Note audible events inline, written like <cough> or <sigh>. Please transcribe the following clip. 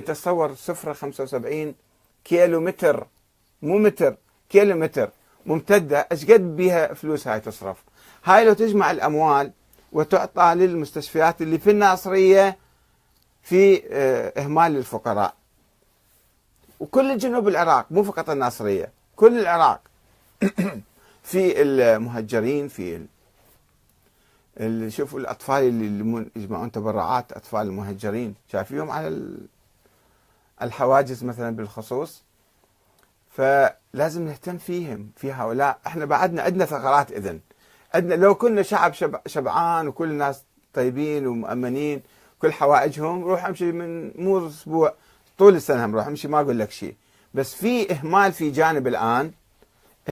انت تصور سفره 75 كيلو متر مو متر كيلو متر ممتدة. إيش قد بيها فلوس هاي تصرف؟ هاي لو تجمع الأموال وتعطى للمستشفيات اللي في الناصرية في آه، إهمال للفقراء وكل جنوب العراق مو فقط الناصرية كل العراق. <coughs> في المهجرين في شوفوا الأطفال اللي يجمعون تبرعات أطفال المهجرين شايفيهم على الحواجز مثلا بالخصوص فلازم نهتم فيهم في هؤلاء. إحنا بعدنا عندنا ثغرات إذن. عندنا لو كنا شعب شبعان وكل الناس طيبين ومؤمنين كل حوائجهم روح امشي من مو أسبوع طول السنة روح امشي ما أقول لك شيء. بس في إهمال في جانب الآن